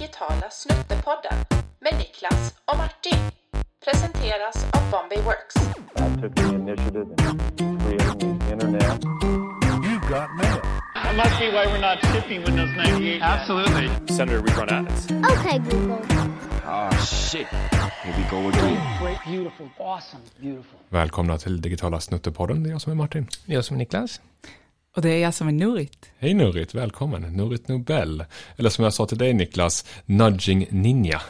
digitala Snuttepodden med Niklas och Martin. Presenteras av Bombay Works. I took the initiative in creating the internet. You got mail. That must be why we're not shipping Windows 98. Absolutely. Senator, we run ads. Okay, Google. Ah, shit. Here we go again. Great, beautiful, awesome, beautiful. Välkomna till digitala Snuttepodden. Det är jag som är Martin. Jag som är Niklas. Och det är jag som är Nurit. Hej Nurit, välkommen. Nurit Nobel. Eller som jag sa till dig Niklas, nudging ninja.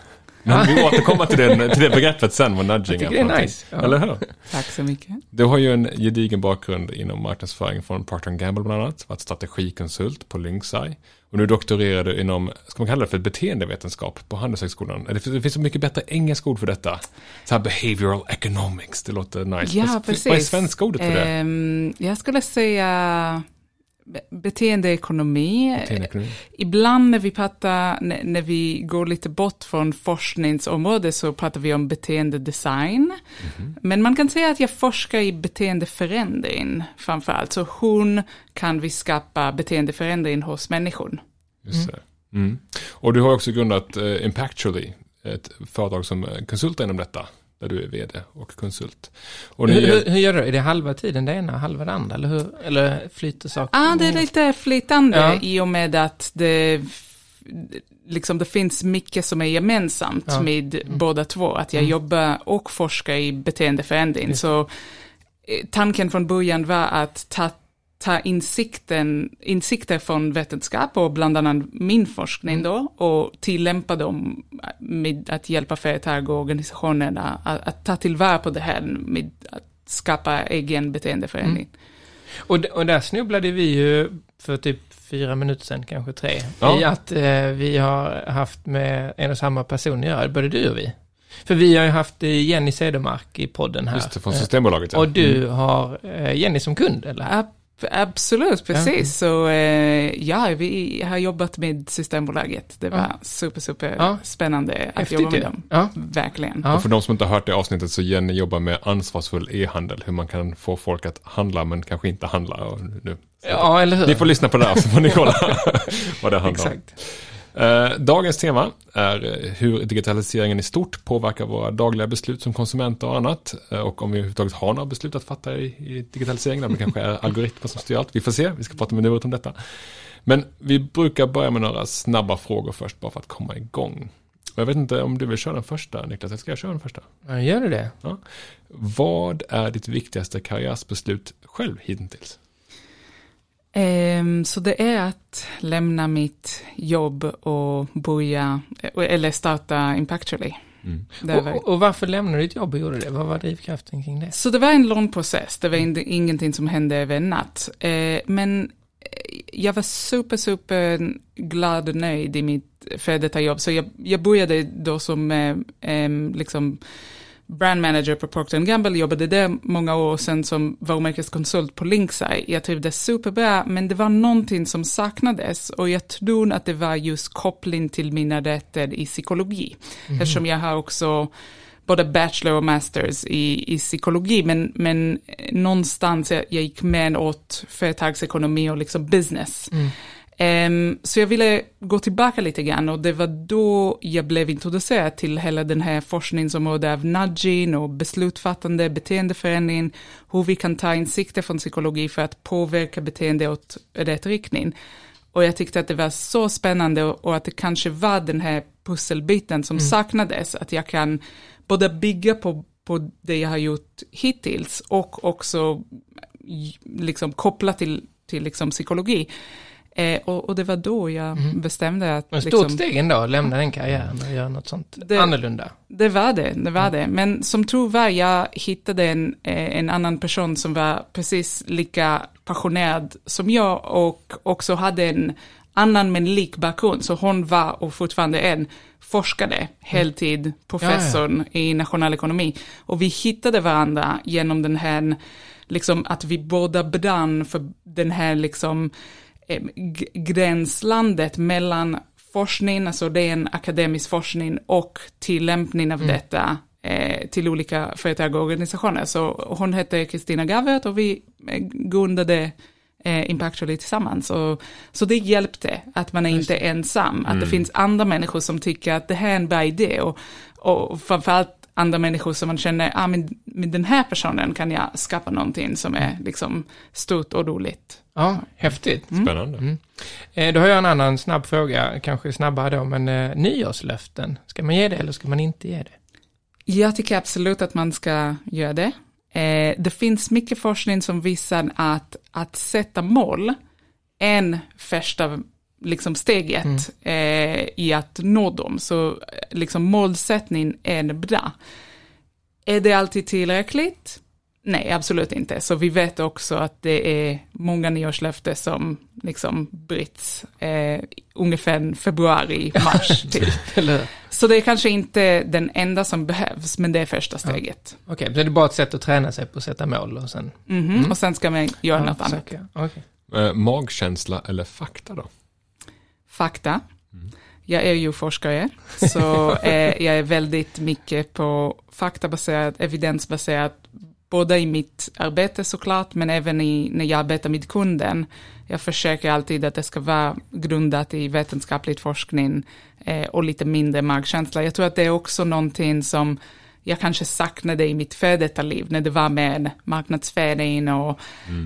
Men vi återkommer till, den, till det begreppet sen, vad nudging Jag är. det är nice. någonting. Eller hur? Tack så mycket. Du har ju en gedigen bakgrund inom marknadsföring från Procter Gamble bland annat. Varit strategikonsult på Lynxeye. Och nu doktorerar du inom, ska man kalla det för beteendevetenskap på Handelshögskolan. Det finns, det finns så mycket bättre engelska ord för detta. Så här behavioral economics, det låter nice. Ja, precis. Vad är svenska ordet för det? Ehm, jag skulle säga beteendeekonomi. Beteendeekonomi. Ibland när vi pratar, när, vi går lite bort från forskningsområdet så pratar vi om beteendedesign. Mhm. Men man kan säga att jag forskar i beteendeförändring framför allt. Så hur kan vi skapa beteendeförändring hos människor? Just det. Mm. Och du har också grundat uh, Impactually, ett företag som eh, konsultar inom detta, där du är vd och konsult. Och Hur, hur, hur gör du? Är det halva tiden det ena, halva det andra? Eller, hur, eller flyter saker? Ja, det är lite flytande Ja. i och med att det, liksom, det finns mycket som är gemensamt Ja. med båda två. Att jag Mm. jobbar och forskar i beteendeförändring. Så eh, tanken från början var att ta, ta insikten, insikter från vetenskap och bland annat min forskning Mm. då och tillämpa dem med att hjälpa företag och organisationer att, att ta tillvara på det här med att skapa egen beteendeförändring. Och, d- och där snubblade vi ju för typ fyra minuter sedan, kanske tre, Ja. i att eh, vi har haft med en och samma person att göra, både du och vi. För vi har ju haft eh, Jenny Cedermark i podden här. just det, från Systembolaget. ja. Och du Mm. har eh, Jenny som kund, eller? Ab- Absolut, precis. Så eh, ja, vi har jobbat med Systembolaget. Det var Ja. super, super Ja. spännande att Häftigt jobba med dem. Ja. Verkligen. Ja. Och för de som inte har hört det avsnittet så Jenny jobbar med ansvarsfull e-handel. Hur man kan få folk att handla men kanske inte handla. Och nu. ja, eller hur? Ni får lyssna på det här så får ni kolla vad det handlar om. Exakt. Eh, dagens tema är eh, hur digitaliseringen i stort påverkar våra dagliga beslut som konsumenter och annat. Eh, och om vi överhuvudtaget har några beslut att fatta i, i digitaliseringen. Det kanske är algoritmer som styr allt. Vi får se, vi ska prata med Nuret om detta. Men vi brukar börja med några snabba frågor först bara för att komma igång. Jag vet inte om du vill köra den första Niklas, eller ska jag köra den första? Ja, gör du det? Vad är ditt viktigaste karriärsbeslut själv hittills? Ehm, så det är att lämna mitt jobb och börja, eller starta Impactually. Mm. Och, och varför lämnade du ditt jobb och gjorde det? Vad var drivkraften kring det? Så det var en lång process, det var ingenting som hände över en natt. Eh, men eh, jag var super, super glad och nöjd i mitt för detta jobb. Så jag, jag började då som eh, liksom brand manager på Procter Gamble, jobbade där många år sedan som varumärkeskonsult på Lynxeye. Jag trivdes superbra, men det var någonting som saknades och jag tror att det var just koppling till mina rätter i psykologi. Eftersom jag har också både bachelor och masters i, i psykologi, men, men någonstans jag, jag gick med åt företagsekonomi och liksom business. Ehm, så jag ville gå tillbaka lite grann och det var då jag blev introducerad till hela den här forskningsområdet av nudging och beslutfattande, beteendeförändring, hur vi kan ta insikter från psykologi för att påverka beteende åt rätt riktning. Och jag tyckte att det var så spännande och, att det kanske var den här pusselbiten som saknades, att jag kan både bygga på, på det jag har gjort hittills och också j- liksom koppla till, till liksom psykologi. Eh, och, och det var då jag bestämde att... Men stort liksom, steg ändå, att lämna den karriären och göra något sånt Det- annorlunda. Det var det, det var det. Men som tur var, jag hittade en, eh, en annan person som var precis lika passionerad som jag och också hade en annan men lik bakgrund. Så hon var och fortfarande en forskare, heltid, professorn i nationalekonomi. Och vi hittade varandra genom den här, liksom att vi båda brann för den här liksom gränslandet mellan forskning, alltså ren akademisk forskning och tillämpning av detta eh, till olika företag och organisationer. Så hon hette Kristina Gavert och vi eh, grundade eh, Impactually tillsammans. Och, så det hjälpte, att man är inte ensam, att det finns andra människor som tycker att det här är en bra idé. Och, och framförallt andra människor som man känner, ah, men med den här personen kan jag skapa någonting som är liksom stort och roligt. Ja, häftigt. Spännande. Eh, då har jag en annan snabb fråga, kanske snabbare då, men eh, nyårslöften, ska man ge det eller ska man inte ge det? Jag tycker absolut att man ska göra det. Eh, det finns mycket forskning som visar att att sätta mål är en första liksom steget eh, i att nå dem. Så eh, liksom målsättning är bra. Är det alltid tillräckligt? Nej, absolut inte. Så vi vet också att det är många nyårslöften som liksom bryts eh, ungefär februari, mars typ. Så det är kanske inte den enda som behövs, men det är första steget. Okej, så det är bara ett sätt att träna sig på att sätta mål och sen... Mhm. Och sen ska man göra något annat. Okej. Eh, magkänsla eller fakta då? Fakta. Jag är ju forskare, så eh, jag är väldigt mycket på faktabaserat, evidensbaserat, både i mitt arbete såklart, men även i, när jag arbetar med kunden. Jag försöker alltid att det ska vara grundat i vetenskaplig forskning eh, och lite mindre magkänsla. Jag tror att det är också någonting som jag kanske saknade i mitt före när det var med marknadsföring och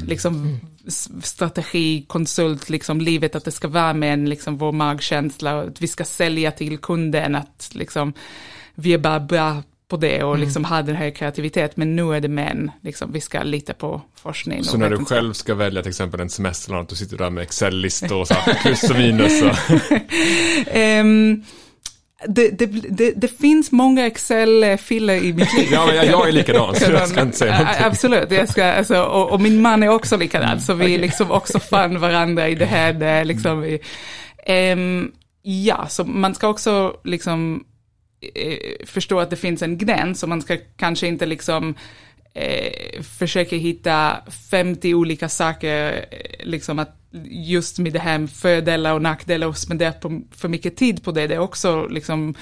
liksom s- strategi, konsult, liksom livet, att det ska vara med en, liksom vår magkänsla och att vi ska sälja till kunden, att liksom vi är bara bra på det och liksom ha den här kreativitet, men nu är det män, liksom vi ska lita på forskning. Så när du själv ska välja till exempel en semester eller något, du sitter där med Excel-listor och så här, plus och minus och... Ehm, det, det, det, det finns många Excel-filer i mitt liv. Ja, men jag, jag är likadan, så jag ska inte säga någonting. Absolut, jag ska, alltså, och, och min man är också likadan, så vi liksom också fann varandra i det här. Det, liksom, ehm, ja, så man ska också liksom eh, förstå att det finns en gräns och man ska kanske inte liksom eh, försöka hitta 50 olika saker, eh, liksom att just med det här med fördelar och nackdelar och spendera för mycket tid på det, det är också liksom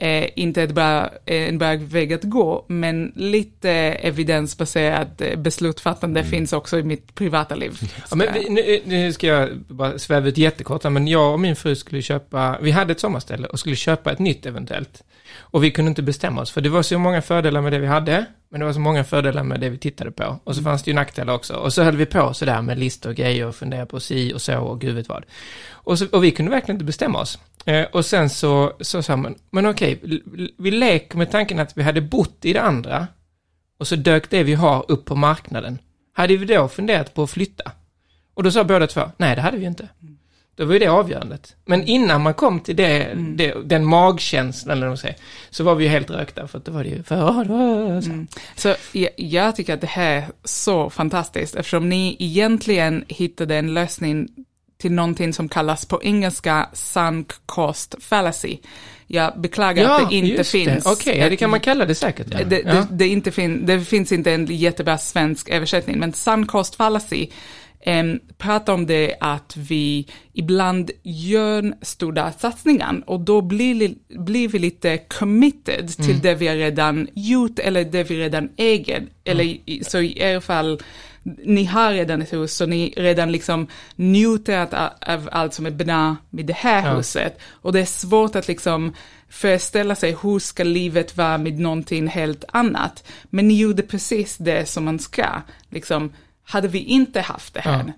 eh, inte ett bra, eh, en bra väg att gå, men lite evidensbaserat eh, beslutfattande finns också i mitt privata liv. Ja, men vi, nu, nu ska jag bara sväva ut jättekort, men jag och min fru skulle köpa, vi hade ett sommarställe och skulle köpa ett nytt eventuellt. Och vi kunde inte bestämma oss, för det var så många fördelar med det vi hade, men det var så många fördelar med det vi tittade på. Och så fanns det ju nackdelar också. Och så höll vi på sådär med listor och grejer och funderade på si och så och gud vet vad. Och, så, och vi kunde verkligen inte bestämma oss. Eh, och sen så, så sa man, men okej, vi leker med tanken att vi hade bott i det andra och så dök det vi har upp på marknaden. Hade vi då funderat på att flytta? Och då sa båda två, nej det hade vi inte. Då var ju det avgörandet. Men innan man kom till det, det, den magkänslan, eller säger, så var vi ju helt rökta, för att då var det ju, för, ja, det var, så. Så jag, jag tycker att det här är så fantastiskt, eftersom ni egentligen hittade en lösning till någonting som kallas på engelska sunk cost fallacy. Jag beklagar att det inte finns. Okej, ja, det kan man kalla det säkert. Ja. Det, ja. det, det, inte fin, det finns inte en jättebra svensk översättning, men sunk cost fallacy um, pratar om det att vi ibland gör stora satsningar och då blir, li- blir vi lite committed till det vi har redan gjort eller det vi redan äger. Eller i, så i er fall, ni har redan ett hus så ni redan liksom njuter av allt som är bra med det här Ja. huset. Och det är svårt att liksom föreställa sig hur ska livet vara med någonting helt annat. Men ni gjorde precis det som man ska. Liksom, hade vi inte haft det här,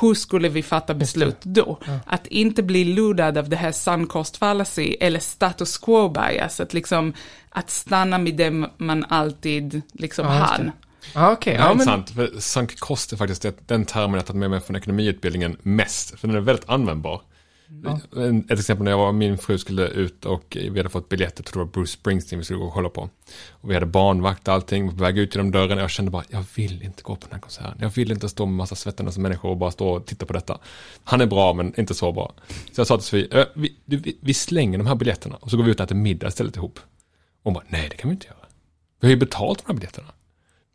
hur skulle vi fatta beslut då? Att inte bli lurad av det här sunk cost fallacy eller status quo bias, att liksom att stanna med det man alltid liksom Ja, just har. det. Ja. Ja, Ja, men, intressant. För sunk cost är faktiskt det, den termen jag tagit med mig från ekonomiutbildningen mest. För den är väldigt användbar. Eh, ett exempel när jag var och min fru skulle ut och vi hade fått biljetter, tror det var Bruce Springsteen vi skulle gå och kolla på. Och vi hade barnvakt och allting, på väg ut genom dörren och jag kände bara, jag vill inte gå på den här konserten. Jag vill inte stå med massa svettandes människor och bara stå och titta på detta. Han är bra men inte så bra. Så jag sa till Sofie, vi, vi, vi slänger de här biljetterna och så går vi ut och äter middag istället ihop. Och hon bara, nej det kan vi inte göra. Vi har ju betalt de här biljetterna.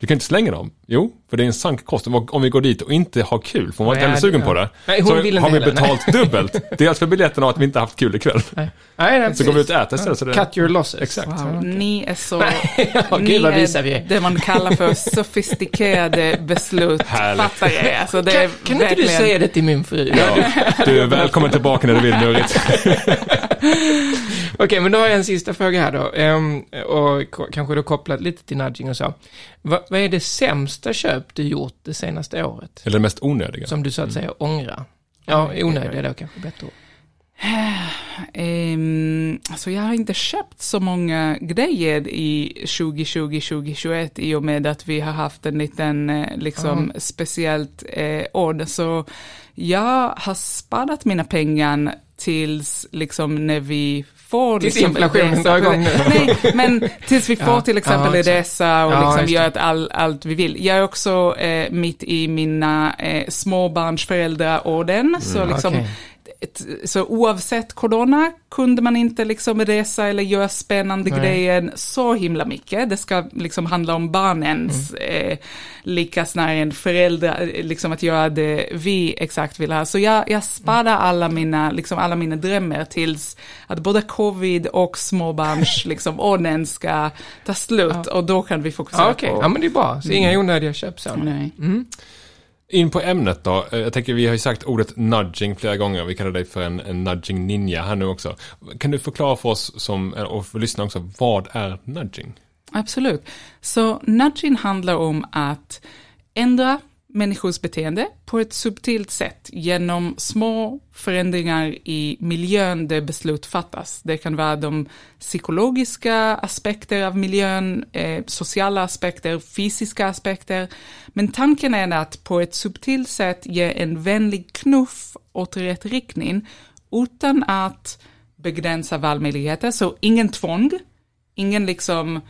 Du kan inte slänga dem. Jo, för det är en sunk cost. Om- vi går dit och inte har kul, för hon var inte Nej, heller sugen på det. Nej, hon så vill har vi heller, betalt dubbelt. Dels för biljetterna och att vi inte haft kul ikväll. Nej, nej, Så går vi ut och äter istället. Så det, Cut your losses. Exakt. Wow, ni är så... Ja, ni är vi det man kallar för sofistikerade beslut. Fattar jag. Alltså, det är Kan, kan inte du verkligen- säga det till min fru? Ja, du är välkommen tillbaka när du vill, Nurit. Okej, men då har jag en sista fråga här då. Ehm, och kanske då kopplat lite till nudging och så. Va, vad är det sämsta köp du gjort det senaste året? Eller det mest onödiga. Som du så att säga ångrar? Ja, onödiga då kanske bättre ord. Ehm, alltså jag har inte köpt så många grejer i 2020-2021 i och med att vi har haft en liten eh, liksom speciellt eh, år. Så jag har sparat mina pengar tills liksom när vi får... Tills liksom, inflationen drar igång nu. Nej, men tills vi får Ja, till exempel ja, resa och Ja, liksom gör all, allt vi vill. Jag är också eh, mitt i mina eh, småbarnsföräldraorden, så liksom okej. Ett, så oavsett corona kunde man inte liksom resa eller göra spännande Nej. grejer så himla mycket. Det ska liksom handla om barnens Mm. eh, lika snarare än föräldrar, eh, liksom att göra det vi exakt vill ha. Så jag, jag sparar Mm. alla mina, liksom alla mina drömmar tills att både covid och småbarns liksom orden ska ta slut och då kan vi fokusera Ja, okej. på... Ja, men det är bra. Så inga onödiga köp så. Nej. In på ämnet då. Eh, jag tänker vi har ju sagt ordet nudging flera gånger. Vi kallar dig för en, en nudging ninja här nu också. Kan du förklara för oss som, eh, och för lyssnarna också, vad är nudging? Absolut. Så nudging handlar om att ändra människors beteende på ett subtilt sätt genom små förändringar i miljön där beslut fattas. Det kan vara de psykologiska aspekter av miljön, eh, sociala aspekter, fysiska aspekter. Men tanken är att på ett subtilt sätt ge en vänlig knuff åt rätt riktning utan att begränsa valmöjligheter, så ingen tvång, ingen liksom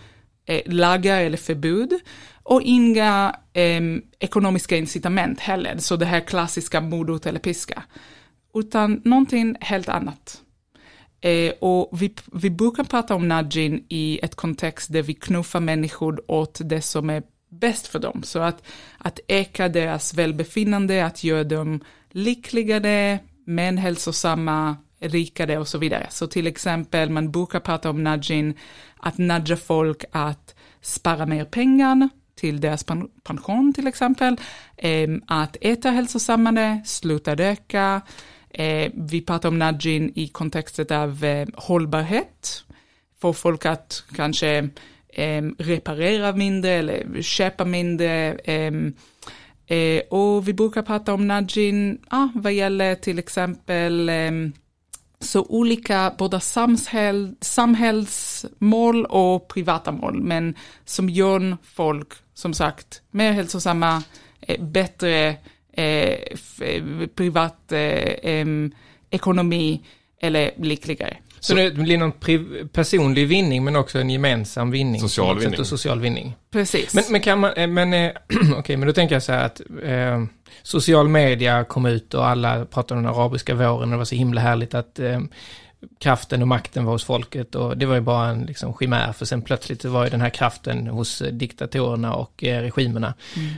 eh, lagar eller förbud och inga eh, ekonomiska incitament heller, så det här klassiska morot eller piska, utan någonting helt annat. Eh, och vi, vi brukar prata om nudging i ett kontext där vi knuffar människor åt det som är bäst för dem. Så att, att öka deras välbefinnande, att göra dem lyckligare, men hälsosamma, rikare och så vidare. Så till exempel, man brukar prata om nudging, att nudga folk att spara mer pengar till deras pension till exempel, ehm, att äta hälsosammare, sluta röka, Eh, vi pratar om nudging i kontextet av eh, hållbarhet. Få folk att kanske eh, reparera mindre eller köpa mindre. Eh, eh, och vi brukar prata om nudging ah, vad gäller till exempel eh, så olika både samhäll, samhällsmål och privata mål, men som gör folk, som sagt, mer hälsosamma, eh, bättre eh, eh, privat eh, ekonomi eller lyckligare. Så det blir någon priv- personlig vinning men också en gemensam vinning. Social vinning. Social vinning. Precis. Men, men kan man, eh, men eh, okej, men då tänker jag så här att eh, social media kom ut och alla pratade om den arabiska våren och det var så himla härligt att eh, kraften och makten var hos folket och det var ju bara en liksom chimär för sen plötsligt så var ju den här kraften hos diktatorerna och eh, regimerna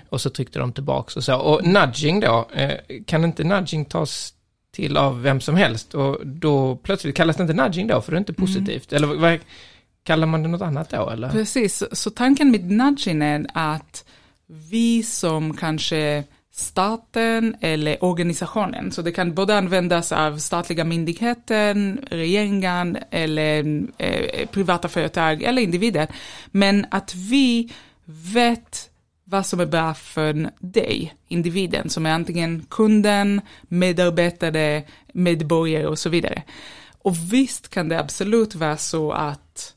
och så tryckte de tillbaks och så. Och nudging då, eh, kan inte nudging tas till av vem som helst och då plötsligt kallas det inte nudging då för det är inte positivt. Eller vad, kallar man det något annat då eller? Precis, så tanken med nudging är att vi som kanske staten eller organisationen, så det kan både användas av statliga myndigheten, regeringen eller eh, privata företag eller individer, men att vi vet vad som är bra för dig, individen, som är antingen kunden, medarbetare, medborgare och så vidare. Och visst kan det absolut vara så att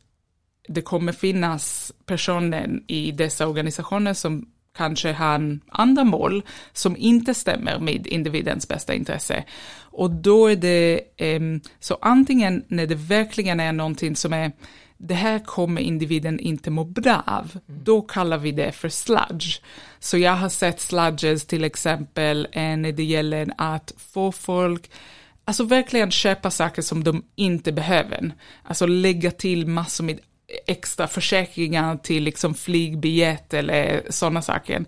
det kommer finnas personer i dessa organisationer som kanske har andra mål som inte stämmer med individens bästa intresse. Och då är det, ehm, så antingen när det verkligen är någonting som är, det här kommer individen inte må bra av, då kallar vi det för sludge. Så jag har sett sludges till exempel eh, när det gäller att få folk Alltså verkligen köpa saker som de inte behöver. Alltså lägga till massor med extra försäkringar till liksom flygbiljett eller sådana saker.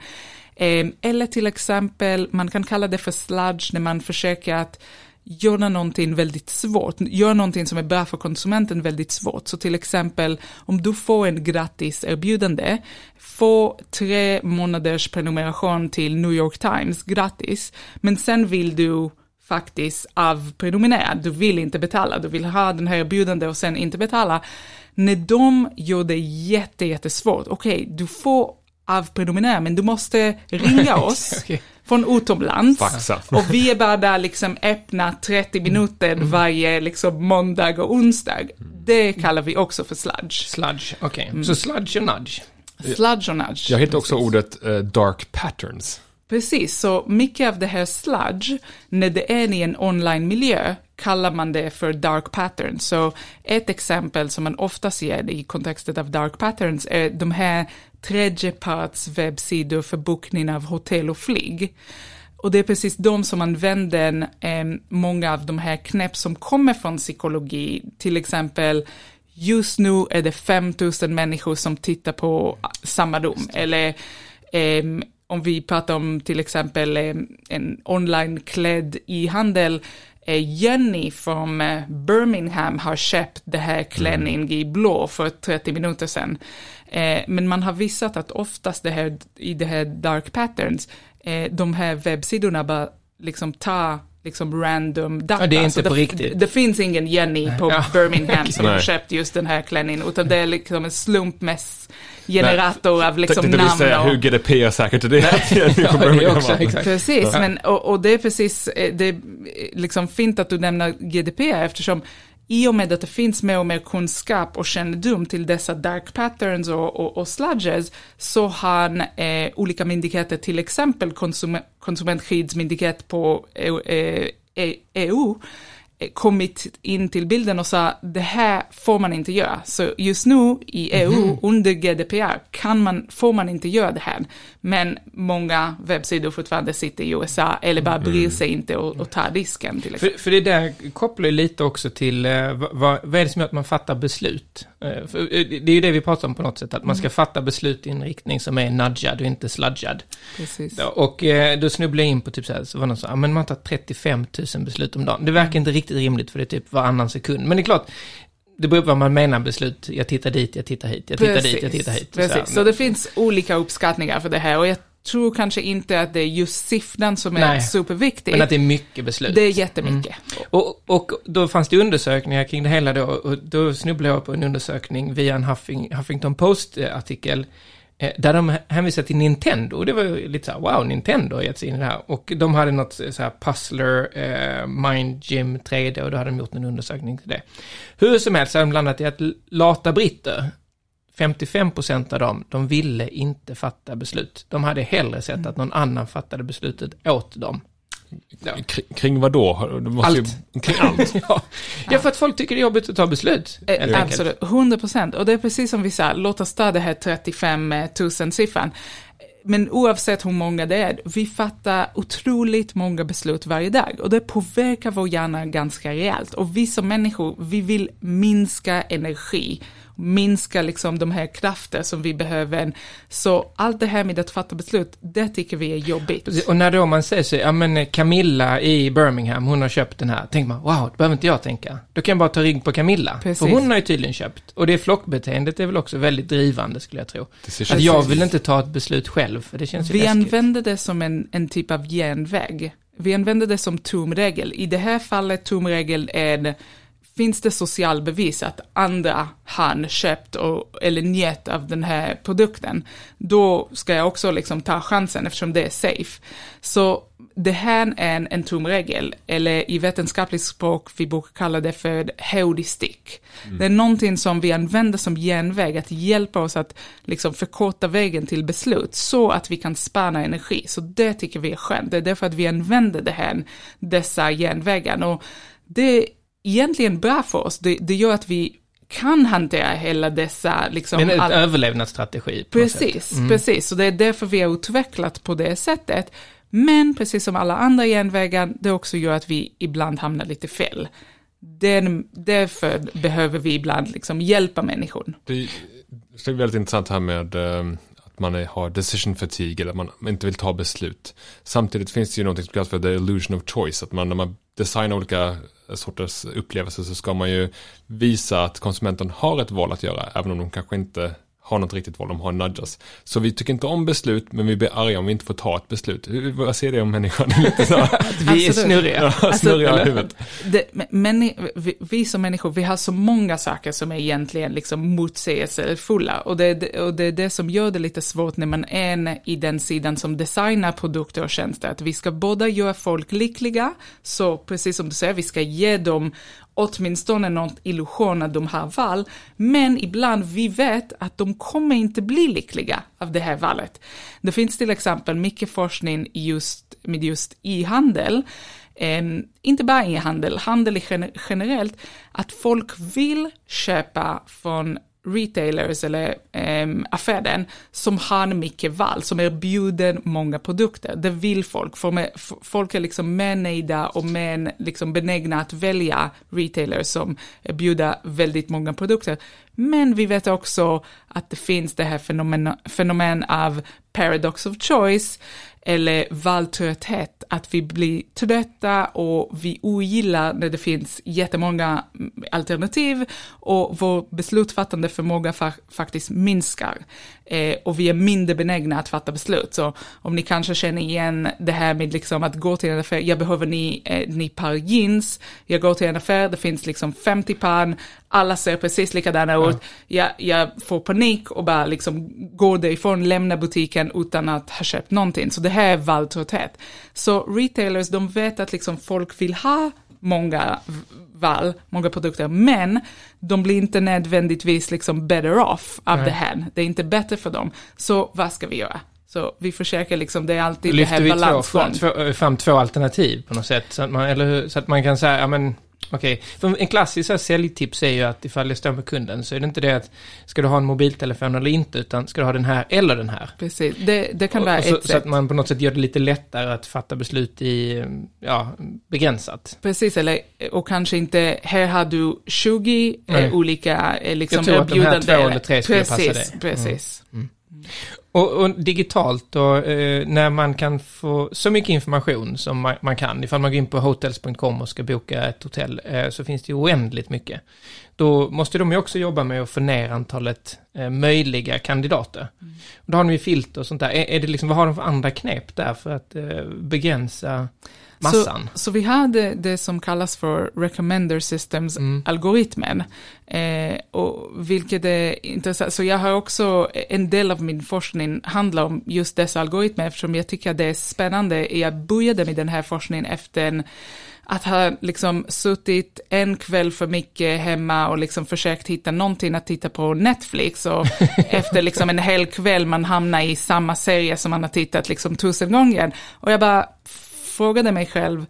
Eh, Eller till exempel, man kan kalla det för sludge när man försöker att göra någonting väldigt svårt, göra någonting som är bra för konsumenten väldigt svårt. Så till exempel om du får en gratis erbjudande, få tre månaders prenumeration till New York Times gratis, men sen vill du faktiskt avprenumerera, du vill inte betala, du vill ha den här erbjudande och sen inte betala. När de gör det jätte, jättesvårt, okej, du får avprenumerera, men du måste ringa oss Okej. från utomlands. Faxa. Och vi är bara där liksom öppna 30 minuter varje liksom måndag och onsdag. Det kallar vi också för sludge. Sludge, okej. Så sludge och nudge. Sludge och nudge. Jag hittade också ordet eh, dark patterns. Precis, så mycket av det här sludge, när det är i en online-miljö, kallar man det för dark patterns. Så ett exempel som man ofta ser i kontexten av dark patterns är de här tredjeparts webbsidor för bokning av hotell och flyg. Och det är precis de som använder eh, många av de här knäpp som kommer från psykologi, till exempel just nu är det 5000 människor som tittar på samma rum, eller ehm, om vi pratar om till exempel eh, en online-klädd e-handel, eh, Jenny från eh, Birmingham har köpt det här klänning i blå för 30 minuter sedan. Eh, Men man har visat att oftast det här, i det här dark patterns, eh, de här webbsidorna bara liksom tar liksom random data. Ja, det är inte på det, riktigt. Det, finns ingen Jenny på Ja. Birmingham som har köpt just den här klänningen, utan det är liksom en slumpmäss generator av liksom Tänkte vi namn säga och... hur GDPR säkert är det. Ja, det är också, exakt. Precis, men, och, och det är precis, eh, det är liksom fint att du nämner GDPR eftersom i och med att det finns mer och mer kunskap och kännedom till dessa dark patterns och, och, och sludges så har eh, olika myndigheter, till exempel konsum, konsumentskyddsmyndighet på EU, eh, E- EU eh, kommit in till bilden och sa det här får man inte göra. Så just nu i EU under GDPR kan man, får man inte göra det här. Men många webbsidor fortfarande sitter i USA eller bara bryr sig inte och, och tar risken till. För, för det där kopplar ju lite också till eh, vad, vad, är det som gör att man fattar beslut? Eh, för, eh, det är ju det vi pratar om på något sätt, att man ska fatta beslut i en riktning som är nudgad och inte sludgad. Precis. Och eh, då snubblade jag in på typ så här, så var någon så här, "Ja, men man tar 35 000 beslut om dagen. Det verkar inte riktigt rimligt för det är typ varannan sekund. Men det är klart, det beror på vad man menar beslut. Jag tittar dit, jag tittar hit, jag tittar dit, jag tittar hit. Så Precis. Så det finns olika uppskattningar för det här och jag tror kanske inte att det är just siffran som är Nej. superviktig. men att det är mycket beslut. det är jättemycket. Och, och då fanns det undersökningar kring det hela då, och då snubblade jag på en undersökning via en Huffing, Huffington Post-artikel, Eh, där de hänvisar till Nintendo. Det var ju lite så här, wow, Nintendo har gett sig in i det här. Och de hade något så här Puzzler, eh, Mind Gym 3D, och då hade de gjort en undersökning till det. Hur som helst så har de landat i att lata britter, 55% av dem, de ville inte fatta beslut. De hade hellre sett att någon annan fattade beslutet åt dem. Ja. Kring, vad då? Allt. Ju, kring allt. ja. ja, för att folk tycker det är jobbigt att ta beslut. Eh. Absolut, 100 procent. Och det är precis som vi sa, låt oss ta det här 35 000 siffran. Men oavsett hur många det är, vi fattar otroligt många beslut varje dag och det påverkar vår hjärna ganska rejält. Och vi som människor, vi vill minska energi, minska liksom de här krafter som vi behöver. Så allt det här med att fatta beslut, det tycker vi är jobbigt. Och när då man säger sig, ja men Camilla i Birmingham, hon har köpt den här. Tänker man, wow, det behöver inte jag tänka. Då kan jag bara ta rygg på Camilla. Precis. För hon har ju tydligen köpt. Och det flockbeteendet är väl också väldigt drivande skulle jag tro. Att jag vill inte ta ett beslut själv, för det känns ju Vi läskigt. använder det som en, en typ av genväg. Vi använder det som tumregel. I det här fallet tumregel är, finns det social bevis att andra har köpt och, eller njöt av den här produkten, då ska jag också liksom ta chansen eftersom det är safe. Så det här är en, en tumregel, eller i vetenskapligt språk vi brukar kalla det för heuristik. Det är någonting som vi använder som genväg, att hjälpa oss att liksom förkorta vägen till beslut, så att vi kan spara energi. Så det tycker vi är skönt, det är därför att vi använder det här, dessa genvägar. Och det egentligen bra för oss, det, det gör att vi kan hantera hela dessa, liksom, Men en all- överlevnadsstrategi. något sätt. Precis, precis. Så det är därför vi har utvecklat på det sättet. Men precis som alla andra genvägar, det också gör att vi ibland hamnar lite fel. Den, därför behöver vi ibland liksom hjälpa människor. Det är, det är väldigt intressant här med eh, att man är, har decision fatigue eller att man inte vill ta beslut. Samtidigt finns det ju något som kallas för the illusion of choice. Att man när man designar olika sorters upplevelser så ska man ju visa att konsumenten har ett val att göra. Även om de kanske inte har något riktigt val, de har nudgas. Så vi tycker inte om beslut, men vi blir arga om vi inte får ta ett beslut. Vad säger det om människan? Lite så. Att vi är Alltså, snurriga. Ja, snurriga i eller- huvudet. Det, men, vi, vi som människor, vi har så många saker som är egentligen liksom motsägelsefulla. Och det, det- och det är det som gör det lite svårt när man är i den sidan som designar produkter och tjänster. Att vi ska båda göra folk lyckliga, så precis som du säger, vi ska ge dem åtminstone någon illusion att de har val, men ibland vi vet att de kommer inte bli lyckliga av det här valet. Det finns till exempel mycket forskning just, med just e-handel, Em, inte bara e-handel, handel generellt, att folk vill köpa från retailers eller eh, affären som har mycket val, som erbjuder många produkter. Det vill folk. För med, folk är liksom mer nöjda och mer liksom benägna att välja retailers som erbjuder väldigt många produkter. Men vi vet också att det finns det här fenomen, fenomen av paradox of choice, eller valtrötthet, att vi blir trötta och vi ogillar när det finns jättemånga mm, alternativ och vår beslutsfattande förmåga faktiskt minskar. Eh, och vi är mindre benägna att fatta beslut. Så om ni kanske känner igen det här med liksom att gå till en affär, jag behöver ni, eh, ni par jeans, jag går till en affär, det finns liksom 50 par, alla ser precis likadana ut, jag, jag får panik och bara liksom går därifrån, lämnar butiken utan att ha köpt någonting. Så det här är valtrötthet. Så retailers, de vet att liksom folk vill ha många val, många produkter, men de blir inte nödvändigtvis liksom better off av Nej. det här. Det är inte bättre för dem. Så vad ska vi göra? Så vi försöker liksom, det är alltid det lyfter här vi två, balansgång. två, fram två alternativ på något sätt. Så att man, eller hur? Så att man kan säga, ja men okej. För en klassisk så här säljtips är ju att ifall jag står med kunden så är det inte det att ska du ha en mobiltelefon eller inte, utan ska du ha den här eller den här. Precis, det, det kan Och- vara och så, ett så sätt. att man på något sätt gör det lite lättare att fatta beslut i, ja, begränsat. Precis, eller, och kanske inte, här har du 20 Nej. eh, olika eh, liksom Jag tror att de här erbjudanden. två eller tre skulle passa precis, dig. Precis. Och, och digitalt då, eh, när man kan få så mycket information som man, man kan, ifall man går in på hotels.com och ska boka ett hotell, eh, så finns det ju oändligt mycket. Då måste de ju också jobba med att få ner antalet eh, möjliga kandidater. Och då har de ju filter och sånt där. Är, är det liksom, vad har de för andra knep där för att eh, begränsa massan? Så, så vi har det, som kallas för recommender systems Mm. Eh, och vilket är intressant. Så jag har också, en del av min forskning handlar om just dessa algoritmer eftersom jag tycker att det är spännande. Jag började med den här forskningen efter en att ha liksom suttit en kväll för mycket hemma och liksom försökt hitta någonting att titta på Netflix och efter liksom en hel kväll man hamnar i samma serie som man har tittat liksom tusen gånger. Och jag bara frågade mig själv,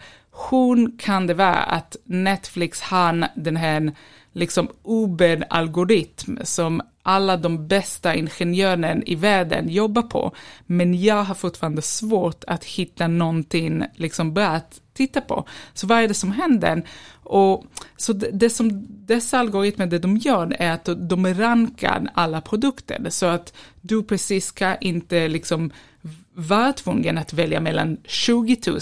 hur kan det vara att Netflix har den här liksom Uber-algoritm som alla de bästa ingenjörerna i världen jobbar på, men jag har fortfarande svårt att hitta någonting liksom bra att titta på. Så vad är det som händer? Och, så det, det som dessa algoritmer, det de gör är att de rankar alla produkter, så att du precis ska inte liksom vara tvungen att välja mellan 20 000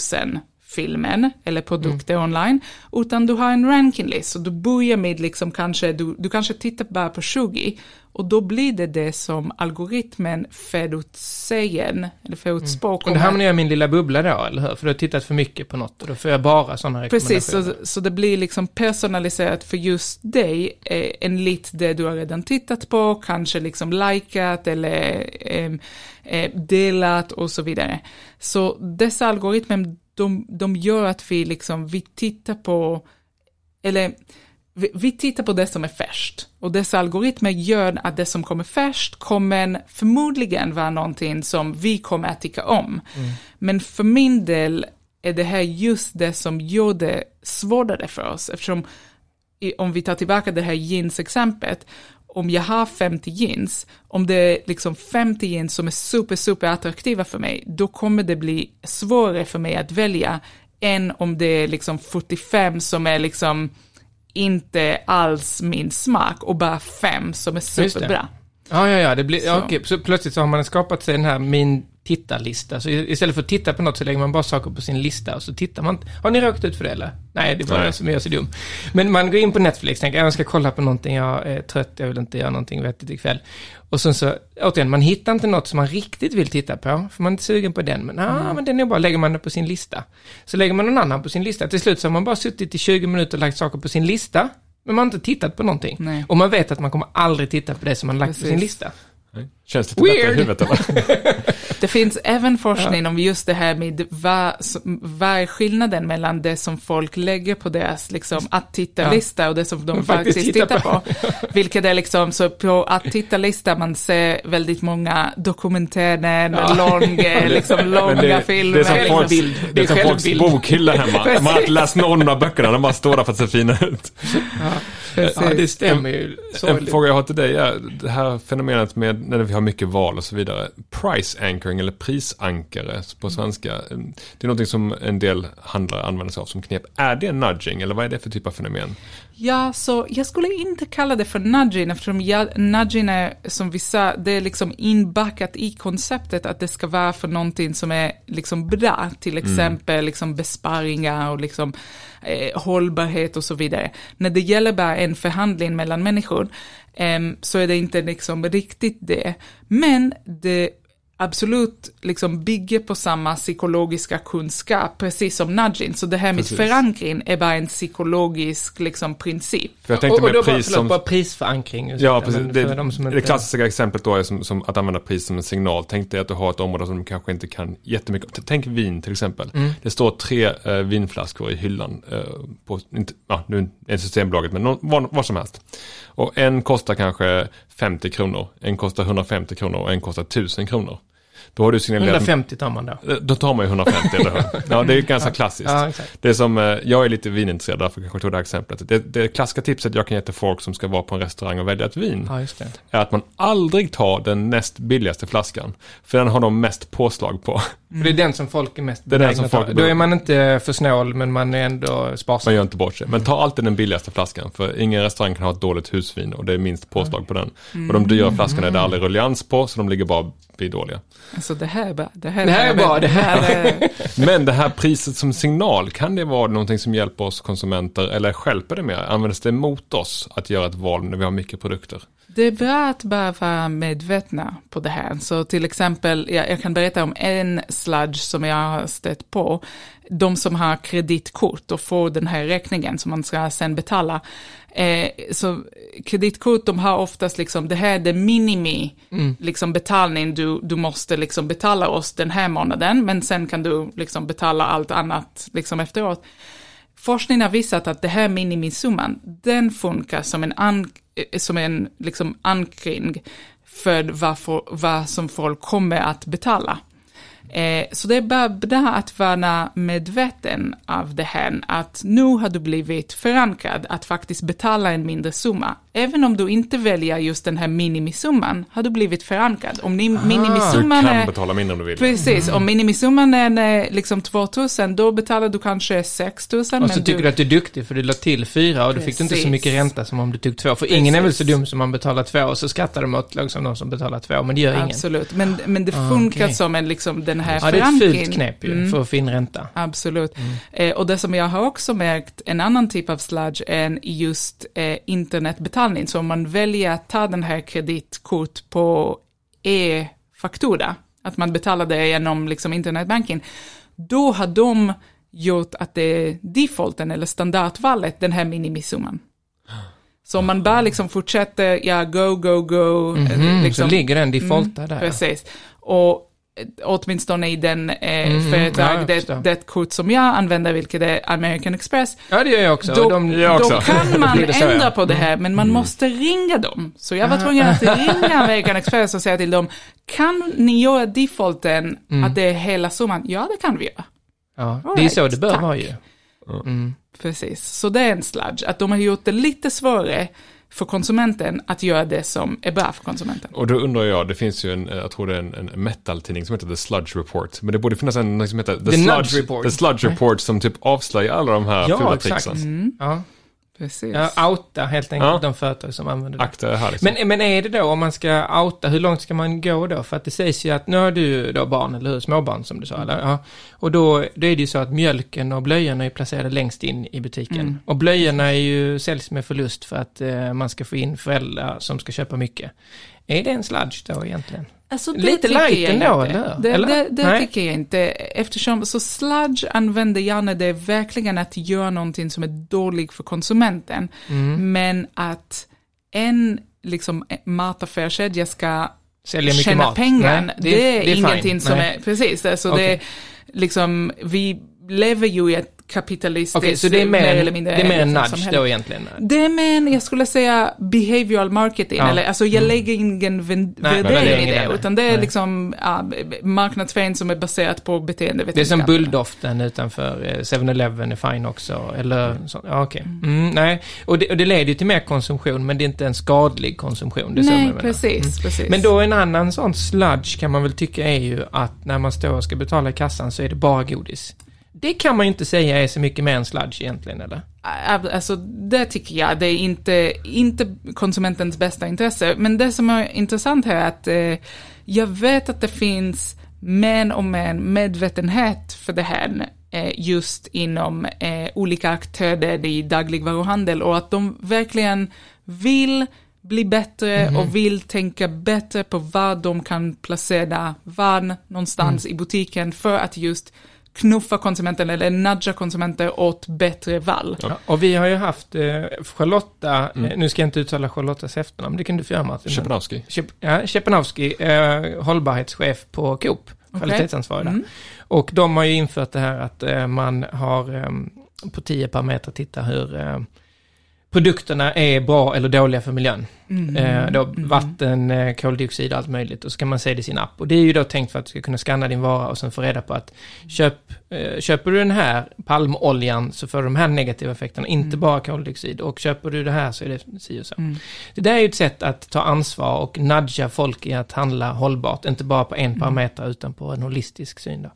filmen eller produkter online, utan du har en rankinglist och du börjar med liksom kanske, du, du kanske tittar bara på 20 och då blir det det som algoritmen förutsäger, eller förutspår. Och då hamnar jag i min lilla bubbla då, eller hur? För du har tittat för mycket på något och då får jag bara sådana rekommendationer. Precis, så, så det blir liksom personaliserat för just dig, eh, enligt det du har redan tittat på, kanske liksom likat eller eh, eh, delat och så vidare. Så dessa algoritmer, de, de gör att vi liksom, vi tittar på, eller vi, vi tittar på det som är färskt. Och dessa algoritmer gör att det som kommer färskt kommer förmodligen vara någonting som vi kommer att tycka om. Men för min del är det här just det som gör det svårare för oss, eftersom om vi tar tillbaka det här jeans-exemplet, om jag har 50 jeans, om det är liksom 50 jeans som är super, super attraktiva för mig, då kommer det bli svårare för mig att välja än om det är liksom 45 som är liksom inte alls min smak och bara fem som är superbra. Ja, ja, ja, det blir, ja, Så. okej, så plötsligt så har man skapat sig den här min tittarlista. Så istället för att titta på något så lägger man bara saker på sin lista och så tittar man. Har ni råkat ut för det eller? Nej, det är bara Nej. jag som är så dum. Men man går in på Netflix, tänker jag ska kolla på någonting, jag är trött, jag vill inte göra någonting vettigt ikväll. Och sen så, återigen, man hittar inte något som man riktigt vill titta på, för man är inte sugen på den. Men, ah, men den är bara, lägger man den på sin lista. Så lägger man någon annan på sin lista. Till slut så har man bara suttit i 20 minuter och lagt saker på sin lista. Men man har inte tittat på någonting. Nej. Och man vet att man kommer aldrig titta på det som man lagt på sin Precis. lista. Känns lite bättre i Weird. huvudet eller? Det finns även forskning om just det här med vad, vad är skillnaden mellan det som folk lägger på deras liksom, att titta-lista och det som de Faktiskt faktiskt tittar tittar på. Vilket är liksom, så på att titta-lista man ser väldigt många dokumentärer med lång, eh, liksom, långa det, filmer. det är som folks, Det det är som folks bokhylla hemma. Man har inte läst någon av böckerna, de bara står där för att se fina ut. Ja, det stämmer ju. En Sorgligt. fråga jag har till dig är det här fenomenet med när vi har mycket val och så vidare. Price anchoring eller prisankare på svenska. Det är någonting som en del handlare använder sig av som knep. Är det nudging eller vad är det för typ av fenomen? Ja, så jag skulle inte kalla det för nudging eftersom jag, nudging är, som vi sa, det är liksom inbackat i konceptet att det ska vara för någonting som är liksom bra, till exempel liksom besparingar och liksom eh, hållbarhet och så vidare. När det gäller bara en förhandling mellan människor em, så är det inte liksom riktigt det. Men det absolut liksom bygger på samma psykologiska kunskap, precis som nudging. Så det här med förankring är bara en psykologisk liksom, princip. För jag tänkte och, och då med bara, pris förlåt, som... bara prisförankring. Ja, det, precis. Det, för de som det inte- klassiska exemplet då är som, som att använda pris som en signal. Tänk dig att du har ett område som du kanske inte kan jättemycket Tänk vin till exempel. Mm. Det står tre eh, vinflaskor i hyllan. Eh, på, inte, ja, nu är Systembolaget, men någon, vad, vad som helst. Och en kostar kanske 50 kronor, en kostar 150 kronor och en kostar 1000 kronor. Då har du signalerat... 150 tar man då. Eh, Då tar man ju 150, eller hur? Ja, det är ganska klassiskt. Ja. Det är som, eh, jag är lite vinintresserad, därför kanske jag tog det här exemplet. Det, det klassiska tipset jag kan ge till folk som ska vara på en restaurang och välja ett vin Ja, är att man aldrig tar den näst billigaste flaskan. För den har de mest påslag på. För det är den som folk är mest Det är den benägna som att ta. folk- Då är man inte för snål, men man är ändå Man sparsam. gör inte bort sig. Men ta alltid den billigaste flaskan. För ingen restaurang kan ha ett dåligt husvin och det är minst påslag på den. Och de dyra flaskorna är det aldrig ruljans på, så de ligger bara vid dåliga. Alltså det här är bra. Det här, Det här är bra, det här är... Men det här priset som signal, kan det vara någonting som hjälper oss konsumenter eller stjälper det mer? Används det mot oss att göra ett val när vi har mycket produkter? Det är bra att bara vara medvetna på det här. Så till exempel, jag, jag kan berätta om en sludge som jag har stött på. De som har kreditkort och får den här räkningen som man ska sen betala. Eh, så kreditkort, de har oftast liksom, det här är det minimi, liksom betalning du, du måste liksom betala oss den här månaden, men sen kan du liksom betala allt annat liksom efteråt. Forskningen har visat att det här minimisumman, den funkar som en, an, Eh, som en liksom ankring för vad, vad som folk kommer att betala. Eh, så det är bara bra att vara medveten av det här, att nu har du blivit förankrad att faktiskt betala en mindre summa. Även om du inte väljer just den här minimisumman, har du blivit förankrad. Om ni, Du minimisumman kan är... betala mindre om du vill. Precis, om minimisumman är eh, liksom 2000, då betalar du kanske 6000. Och så men tycker du att du är duktig för du la till fyra och då fick du inte så Precis. mycket ränta som om du tog två. För ingen är väl så Precis. dum som man betalar två och så skrattar de åt liksom, de som betalar två, men det gör ingen. Absolut, men, men det Ah, funkar okej. som en, liksom, den här Ja, det är ett förankringen. fult knep ju Mm. för att få in ränta. Absolut. Eh, och det som jag har också märkt, en annan typ av sludge är just eh, internetbetalning. Så om man väljer att ta den här kreditkort på e-faktura, att man betalar det genom liksom, internetbanking, då har de gjort att det är defaulten eller standardvalet, den här minimisumman. Så om man bara liksom fortsätter, ja, go, go, go. eh, Mhm, liksom, så ligger den defaultad där. Precis. Och åtminstone i den eh, ja, företag, jag det, det kort som jag använder, vilket är American Express, Ja, det gör jag också. då, de, jag då också. kan man det så, ändra ja. på det här, men man måste ringa dem. Så jag var tvungen att ringa American Express och säga till dem, kan ni göra defaulten att det är hela summan? Ja, det kan vi göra. ja, All det är right, så det bör vara ju. Precis, så det är en sludge, att de har gjort det lite svårare för konsumenten att göra det som är bra för konsumenten. Och då undrar jag, det finns ju en, eh, jag tror det är en, en metal-tidning som heter The Sludge Report. Men det borde finnas en som heter The, The Sludge, Report. The Sludge Report som typ avslöjar alla de här Ja, fula exakt. tricksen. Mm. Ja. Precis. Ja, outa helt enkelt Ja. de företag som använder det. Akta här liksom. Men, men är det då, om man ska outa, hur långt ska man gå då? För att det sägs ju att, nu har du då barn, eller hur? Småbarn som du sa, eller? Ja. Och då, då är det ju så att mjölken och blöjorna är placerade längst in i butiken. Mm. Och blöjorna är ju, säljs med förlust för att eh, man ska få in föräldrar som ska köpa mycket. Är det en sludge då egentligen? Alltså, det Lite light ändå, inte. eller? Det, Eller? det, det tycker jag inte. Eftersom, så sludge använder jag när det är verkligen att göra någonting som är dåligt för konsumenten. Mm. Men att en liksom, mataffärskedja ska Sälja mycket tjäna mat? pengar, Nej, det, är fine. ingenting som Nej. är, precis, alltså Okej. det är liksom, vi lever ju i ett kapitalistiskt, Okej, så det är mer, mer eller mindre det är mer en liksom, nudge samhälle. då egentligen? Det är med en, jag skulle säga, behavioral marketing, Ja. eller alltså jag lägger ingen värdering i det, det, utan det är nej. liksom ja, marknadsföring som är baserat på Det är som bulldoften utanför eh, 7-Eleven är fine också, eller så, ja okej. Mm, nej, och det, och det leder ju till mer konsumtion, men det är inte en skadlig konsumtion. Det Nej, precis, Mm. precis. Men då en annan sån sludge kan man väl tycka är ju att när man står och ska betala i kassan så är det bara godis. Det kan man ju inte säga är så mycket mer än sludge egentligen, eller? Alltså, det tycker jag, det är inte, inte konsumentens bästa intresse. Men det som är intressant här är att eh, jag vet att det finns mer och mer medvetenhet för det här eh, just inom eh, olika aktörer i dagligvaruhandel och att de verkligen vill bli bättre och vill tänka bättre på var de kan placera vad någonstans i butiken för att just knuffa konsumenten eller nudga konsumenter åt bättre val. Ja. Och vi har ju haft eh, Charlotta, eh, nu ska jag inte uttala Charlottas efternamn, det kan du få göra Martin. Chepanowski. Shep, ja, Chepanowski, eh, hållbarhetschef på Coop, kvalitetsansvarig där. Mm. Och de har ju infört det här att eh, man har eh, på 10 parametrar titta hur eh, produkterna är bra eller dåliga för miljön. Mm. Eh, då vatten, eh, koldioxid och allt möjligt. Och så kan man se det i sin app. Och det är ju då tänkt för att du ska kunna scanna din vara och sen få reda på att köp, eh, köper du den här palmoljan så får du de här negativa effekterna, inte bara koldioxid. Och köper du det här så är det si och så. Mm. Det där är ju ett sätt att ta ansvar och nudga folk i att handla hållbart. Inte bara på en parameter utan på en holistisk syn då.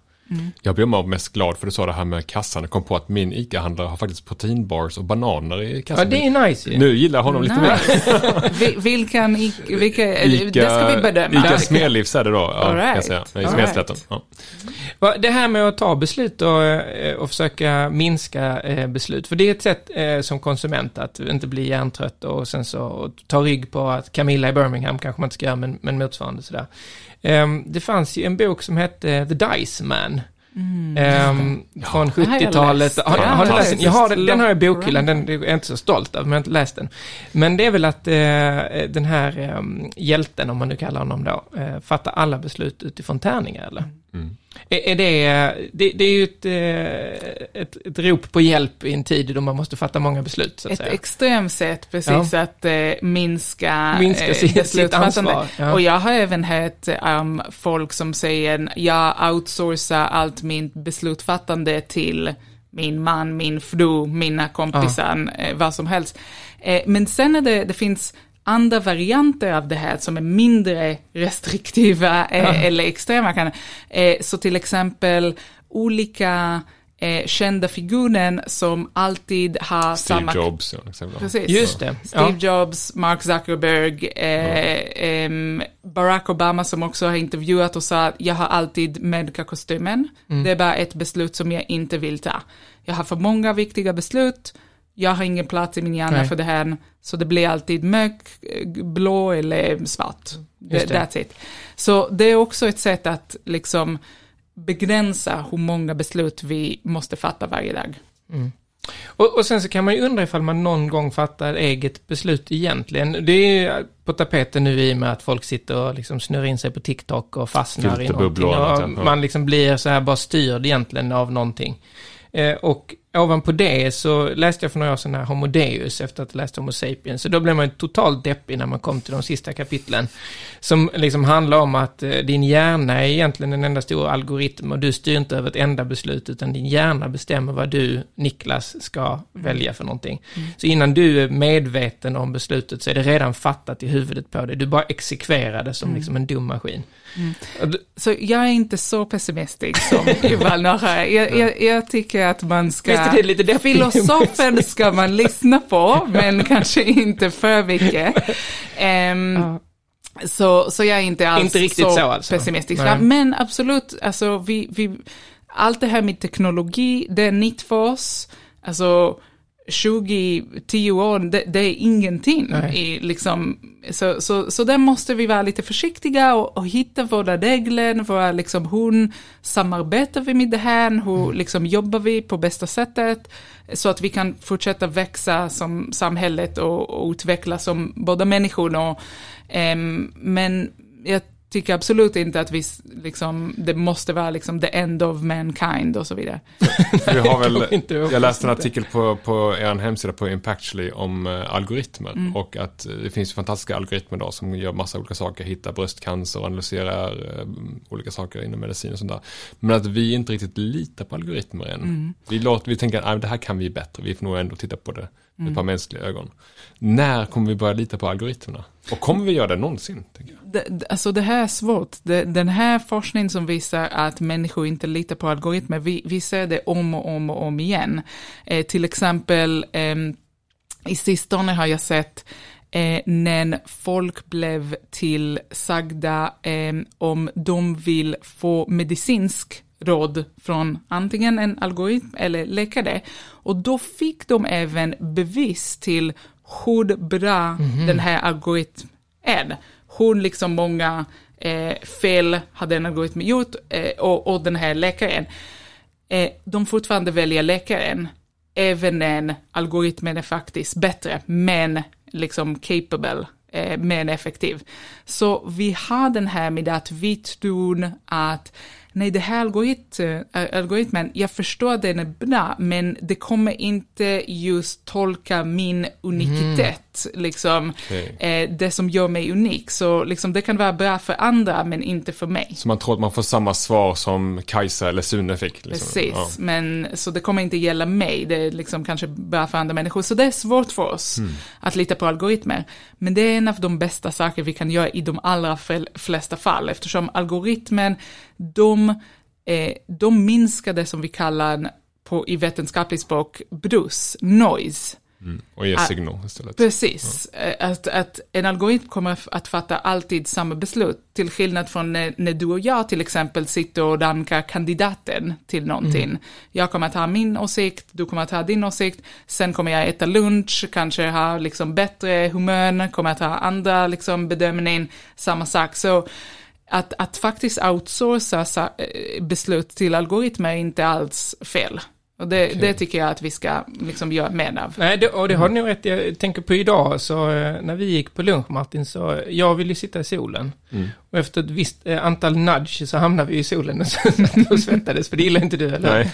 Jag blev bara mest glad för du sa det här med kassan. Jag kom på att min ICA-handlare har faktiskt proteinbars och bananer i Ja, kassan. det är nice ju. Nu gillar jag honom lite mer. Vi- Vilken, vilka, det ska vi bedöma. Ica Smedlivs är det då, ja, All kan jag right. säga. I Smedslätten. Ja. Va, Det här med att ta beslut och, eh, och försöka minska eh, beslut. För det är ett sätt eh, som konsument att inte bli hjärntrött och sen så och ta rygg på att Camilla i Birmingham kanske man inte ska göra, men, men motsvarande sådär. Ehm, det fanns ju en bok som hette The Dice Man. Från Det har jag 70-talet. läst. Har, har du läst den? Jag har den, har jag i bokhyllan, den är jag inte så stolt över, men jag har inte läst den. Men det är väl att eh, den här eh, hjälten, om man nu kallar honom då, eh, fattar alla beslut utifrån tärningar, eller? Mm. Är, det, det, det är ju ett, eh, ett, ett rop på hjälp i en tid då man måste fatta många beslut, Ett säga. extremt sätt precis att eh, minska, Minska eh, sitt- sitt beslutsfattande. ansvar, ja. Och jag har även hört um, folk som säger jag outsourcar allt mitt beslutsfattande till min man, min fru, mina kompisar, eh, vad som helst. Men sen är det, det finns andra varianter av det här som är mindre restriktiva eh, eller extrema. Kan, eh, så till exempel olika eh, kända figurer som alltid har Steve samma... Jobs. Ja. Precis. Just det. Steve Ja. Jobs, Mark Zuckerberg, eh, ehm, Barack Obama som också har intervjuat och sa att jag har alltid mörka-kostymen. Mm. Det är bara ett beslut som jag inte vill ta. Jag har för många viktiga beslut, jag har ingen plats i min hjärna Nej. för det här, så det blir alltid mörk, blå eller svart. Just det. That's it. Så det är också ett sätt att liksom begränsa hur många beslut vi måste fatta varje dag. Och, och sen så kan man ju undra ifall man någon gång fattar eget beslut egentligen. Det är ju på tapeten nu i och med att folk sitter och liksom snurrar in sig på TikTok och fastnar i någonting. och man liksom blir så här bara styrd egentligen av någonting. Eh, och ovanpå det så läste jag för några år sedan här Homo Deus efter att ha läst Homo Sapiens. Så då blev man totalt deppig när man kom till de sista kapitlen. Som liksom handlar om att eh, din hjärna är egentligen en enda stor algoritm och du styr inte över ett enda beslut utan din hjärna bestämmer vad du, Niklas, ska välja för någonting. Så innan du är medveten om beslutet så är det redan fattat i huvudet på dig. Du bara exekverar det som liksom en dum maskin. D- Så jag är inte så pessimistisk som Yuval Noah. Jag, jag, jag tycker att man ska... visst är det lite deppigt. Filosofen ska man lyssna på, men kanske inte för mycket. Ehm, Ja. så, så jag är inte alls Inte riktigt så alltså. pessimistisk. Nej. Men absolut, alltså vi, vi, allt det här med teknologi, det är nytt för oss. Alltså 20, 10 år, det, det är ingenting. Nej. I, liksom, så, så, så där måste vi vara lite försiktiga och, och hitta våra regler, våra, liksom, hur samarbetar vi med det här, hur Mm. liksom, jobbar vi på bästa sättet, så att vi kan fortsätta växa som samhället och, och utvecklas som båda människor. Och, ehm, men jag tycker absolut inte att vi, liksom, det måste vara liksom the end of mankind och så vidare. Vi har väl, jag läste en artikel på, på er hemsida på Impactually om eh, algoritmer. Mm. Och att eh, det finns fantastiska algoritmer då som gör massa olika saker. Hittar bröstcancer och analyserar eh, olika saker inom medicin och sånt där. Men att vi inte riktigt litar på algoritmer än. Mm. Vi, låter, vi tänker att det här kan vi bättre. Vi får nog ändå titta på det med Mm. ett par mänskliga ögon. När kommer vi börja lita på algoritmerna? Och kommer vi göra det någonsin? Tänker jag? Det, alltså det här är svårt. Det, den här forskningen som visar att människor inte litar på algoritmer, vi, vi ser det om och om och om igen. Eh, till exempel, eh, i sistone har jag sett eh, när folk blev tillsagda eh, om de vill få medicinsk råd från antingen en algoritm eller läkare. Och då fick de även bevis till hur bra den här algoritmen är. Hur liksom många eh, fel hade en algoritm gjort eh, och, och den här läkaren. Eh, de fortfarande väljer läkaren, även när algoritmen är faktiskt bättre, men liksom capable, eh, men effektiv. Så vi har den här med att vi tror att nej, det här algorit, eh, algoritmen, jag förstår att den är bra, men det kommer inte just tolka min unikitet, mm liksom, Okej. eh, det som gör mig unik. Så liksom, det kan vara bra för andra, men inte för mig. Så man tror att man får samma svar som Kajsa eller Sune fick? Liksom. Precis, Ja. men så det kommer inte gälla mig, det är liksom kanske bara för andra människor. Så det är svårt för oss att lita på algoritmer. Men det är en av de bästa saker vi kan göra i de allra flesta fall, eftersom algoritmen, de, eh, de minskar det som vi kallar på, i vetenskapligt språk brus, noise. Och ge Ah, signal istället. Precis, Eh, att, att en algoritm kommer att fatta alltid samma beslut, till skillnad från när, när du och jag till exempel sitter och rankar kandidaten till någonting. Jag kommer att ha min åsikt, du kommer att ha din åsikt, sen kommer jag äta lunch, kanske ha liksom bättre humör, kommer att ha andra liksom bedömning, samma sak. Så att, att faktiskt outsourca eh, beslut till algoritmer är inte alls fel. Och det, det tycker jag att vi ska liksom göra mer av. Nej, det, och det har du nog rätt Jag tänker på idag, så eh, när vi gick på lunch Martin, så jag ville ju sitta i solen. Och efter ett visst eh, antal nudge så hamnade vi i solen och, och svettades, för det gillar inte du, eller Nej.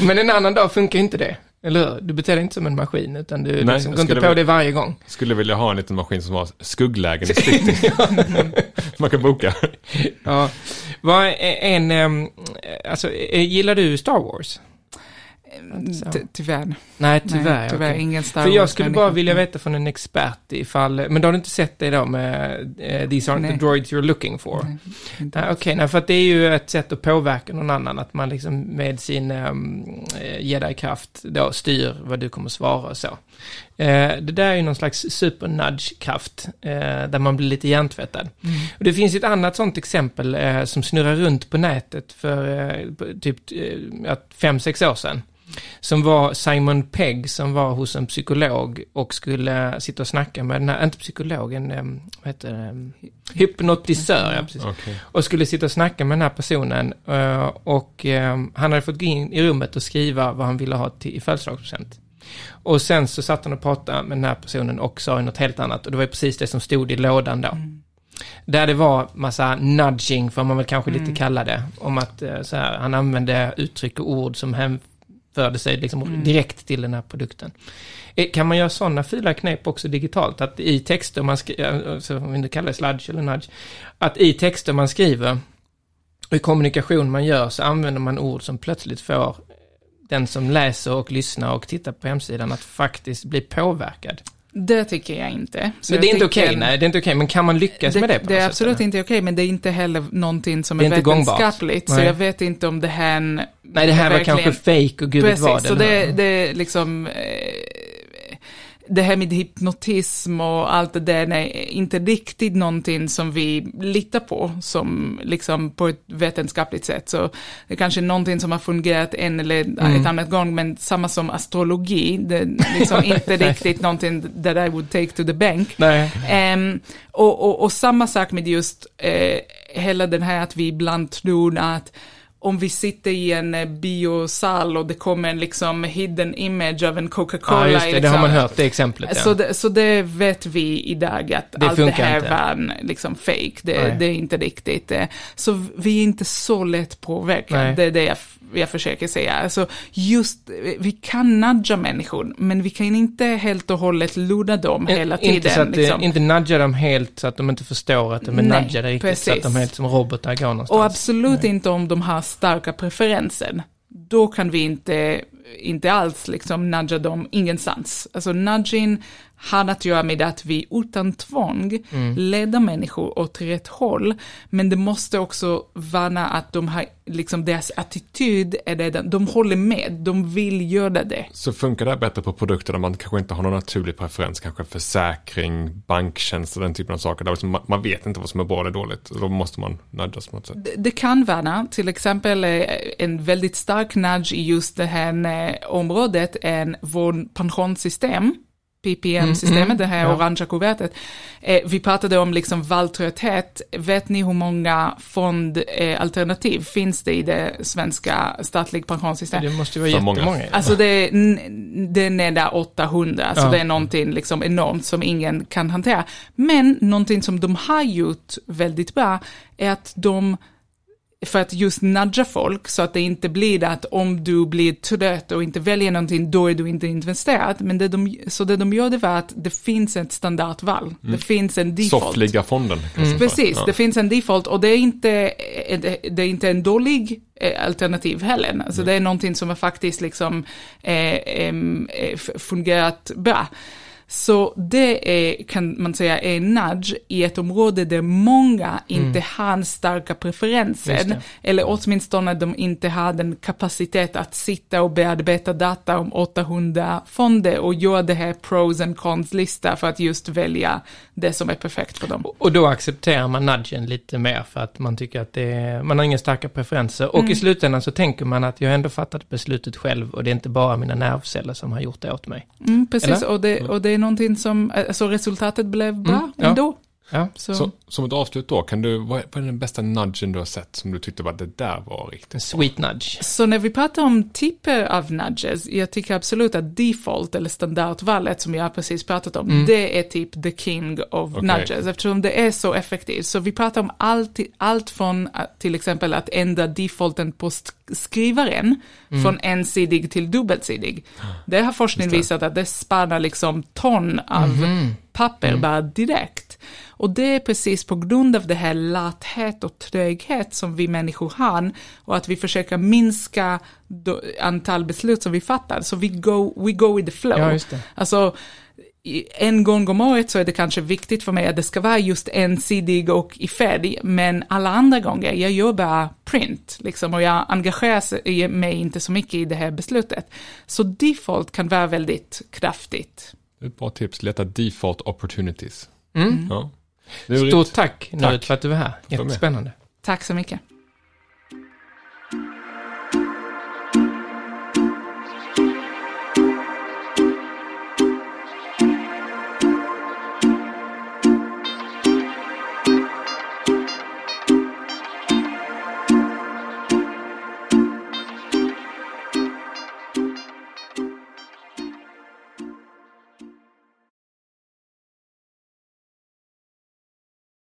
Men en annan dag funkar inte det, eller hur? Du beter dig inte som en maskin, utan du Nej, liksom, går inte på det varje gång. Skulle vilja ha en liten maskin som har skugglägen i. Man kan boka. Ja. Vad är en, alltså, eh, gillar du Star Wars? Så. Ty- Tyvärr. Nej, tyvärr. Nej, tyvärr okej. ingen Star För jag skulle bara vilja veta från en expert ifall, men då har du inte sett det då med eh, These aren't Nej. the droids you're looking for? Nej, Nej. Okej, nej, för att det är ju ett sätt att påverka någon annan, att man liksom med sin um, jedi-kraft då styr vad du kommer svara och så. Eh, det där är ju någon slags super-nudge-kraft, eh, där man blir lite hjärntvättad. Och det finns ett annat sånt exempel eh, som snurrar runt på nätet för typ fem, sex år sedan. Som var Simon Pegg som var hos en psykolog och skulle sitta och snacka med den här, inte psykologen, vad heter det, hypnotisör, ja precis. Okej. Och skulle sitta och snacka med den här personen och han hade fått gå in i rummet och skriva vad han ville ha till, i födelsedagspresent. Och sen så satt han och pratade med den här personen och sa något helt annat och det var precis det som stod i lådan då. Där det var massa nudging, får man väl kanske lite kalla det, om att eh, så här, han använde uttryck och ord som hänförde sig liksom direkt till den här produkten. Eh, Kan man göra sådana fula knep också digitalt? Att i texter man skriver, alltså, om vi kallar det sludge eller nudge, att i texter man skriver och i kommunikation man gör så använder man ord som plötsligt får den som läser och lyssnar och tittar på hemsidan att faktiskt bli påverkad. Det tycker jag inte. Så Men det är inte okej, tycker- nej, det är inte okej, men kan man lyckas det, med det på det är absolut eller? inte okej, men det är inte heller någonting som Det är är, vetenskapligt. Så jag vet inte om det här Nej, det här var kanske fake och gud Precis, vad. så den det, här- det är liksom... Det här med hypnotism och allt det där är inte riktigt någonting som vi litar på som liksom på ett vetenskapligt sätt. Så det är kanske någonting som har fungerat en eller Mm. ett annat gång, men samma som astrologi, det är liksom inte riktigt någonting that I would take to the bank. Ehm, och, och, och samma sak med just eh, hela den här att vi ibland tror att om vi sitter i en eh, biosal och det kommer en liksom hidden image av en Coca-Cola. Ja, just det. Det liksom, har man hört, det exemplet. Ja. Så det, så det vet vi idag att Det allt det här inte. var en, liksom fake. Det, det är inte riktigt. eh, Så vi är inte så lätt påverkade. Nej. Det är det jag, jag försöker säga. Alltså just, eh, vi kan nudga människor, men vi kan inte helt och hållet lura dem hela tiden. Inte, så att, liksom. inte nudga dem helt så att de inte förstår att de är Nej, nudgade riktigt. Så att precis. de helt som robotar går någonstans. Och absolut inte om de har starka preferenser. Då kan vi inte, inte alls liksom nudga dem ingenstans. Alltså nudging har att göra med att vi utan tvång Mm. leder människor åt rätt håll. Men det måste också vara att de har, liksom deras attityd är redan, de håller med, de vill göra det. Så funkar det här bättre på produkter där man kanske inte har någon naturlig preferens, kanske försäkring, banktjänst och den typen av saker. Där liksom man, man vet inte vad som är bra eller dåligt. Då måste man nudgas på något sätt. Det- Det kan vara, till exempel eh, en väldigt stark nudge i just det här eh, området, en vårt pensionssystem, PPM-systemet, det här ja. orangea kuvertet. Eh, vi pratade om liksom valtrötthet. Vet ni hur många fondalternativ finns det i det svenska statliga pensionssystemet? Det måste ju vara För många. jättemånga. Alltså det är, n- det är nära 800, så Ja. det är någonting liksom enormt som ingen kan hantera. Men någonting som de har gjort väldigt bra är att de för att just nudga folk så att det inte blir att om du blir trött och inte väljer någonting, då är du inte investerad. Men det de, så det de gjorde var att det finns ett standardval. Det finns en default. Soffliga fonden. säga. Precis, Ja. det finns en default och det är inte, det det är inte en dålig eh, alternativ heller. Alltså det är någonting som har faktiskt liksom eh, eh, fungerat bra. Så det är, kan man säga, är en nudge i ett område där många inte har starka preferenser. Eller åtminstone de inte har den kapacitet att sitta och bearbeta data om 800 fonder och göra det här pros and cons-lista för att just välja det som är perfekt för dem. Och då accepterar man nudgen lite mer för att man tycker att det är, man har inga starka preferenser. Och i slutändan så tänker man att jag ändå fattat beslutet själv och det är inte bara mina nervceller som har gjort det åt mig. Mm, precis, Eller? och det, och det är någonting som, alltså resultatet blev bra Mm, ja. ändå. Ja. Så, Så, som ett avslut då, kan du, vad är, vad är den bästa nudgen du har sett som du tyckte var det där var En riktigt? sweet nudge. så när vi pratar om typer av nudges, jag tycker absolut att default eller standardvalet som jag har precis pratat om, det är typ the king of Okej. nudges, eftersom det är så effektivt. Så vi pratar om allt, allt från att, till exempel att ändra defaulten på sk- skrivaren från ensidig till dubbelsidig. Det har forskning visat att det sparar liksom ton av papper bara direkt. Och det är precis på grund av det här lathet och tröghet som vi människor har och att vi försöker minska antal beslut som vi fattar. Så vi go, we go with the flow. Ja, just det. Alltså, en gång om året så är det kanske viktigt för mig att det ska vara just ensidig och i färg, men alla andra gånger, jag gör bara print, liksom, och jag engagerar mig inte så mycket i det här beslutet. Så default kan vara väldigt kraftigt. Ett bra tips, leta default opportunities. Mm. Ja. Stort tack, Nöjet, för att du var här. Jättespännande. Tack så mycket.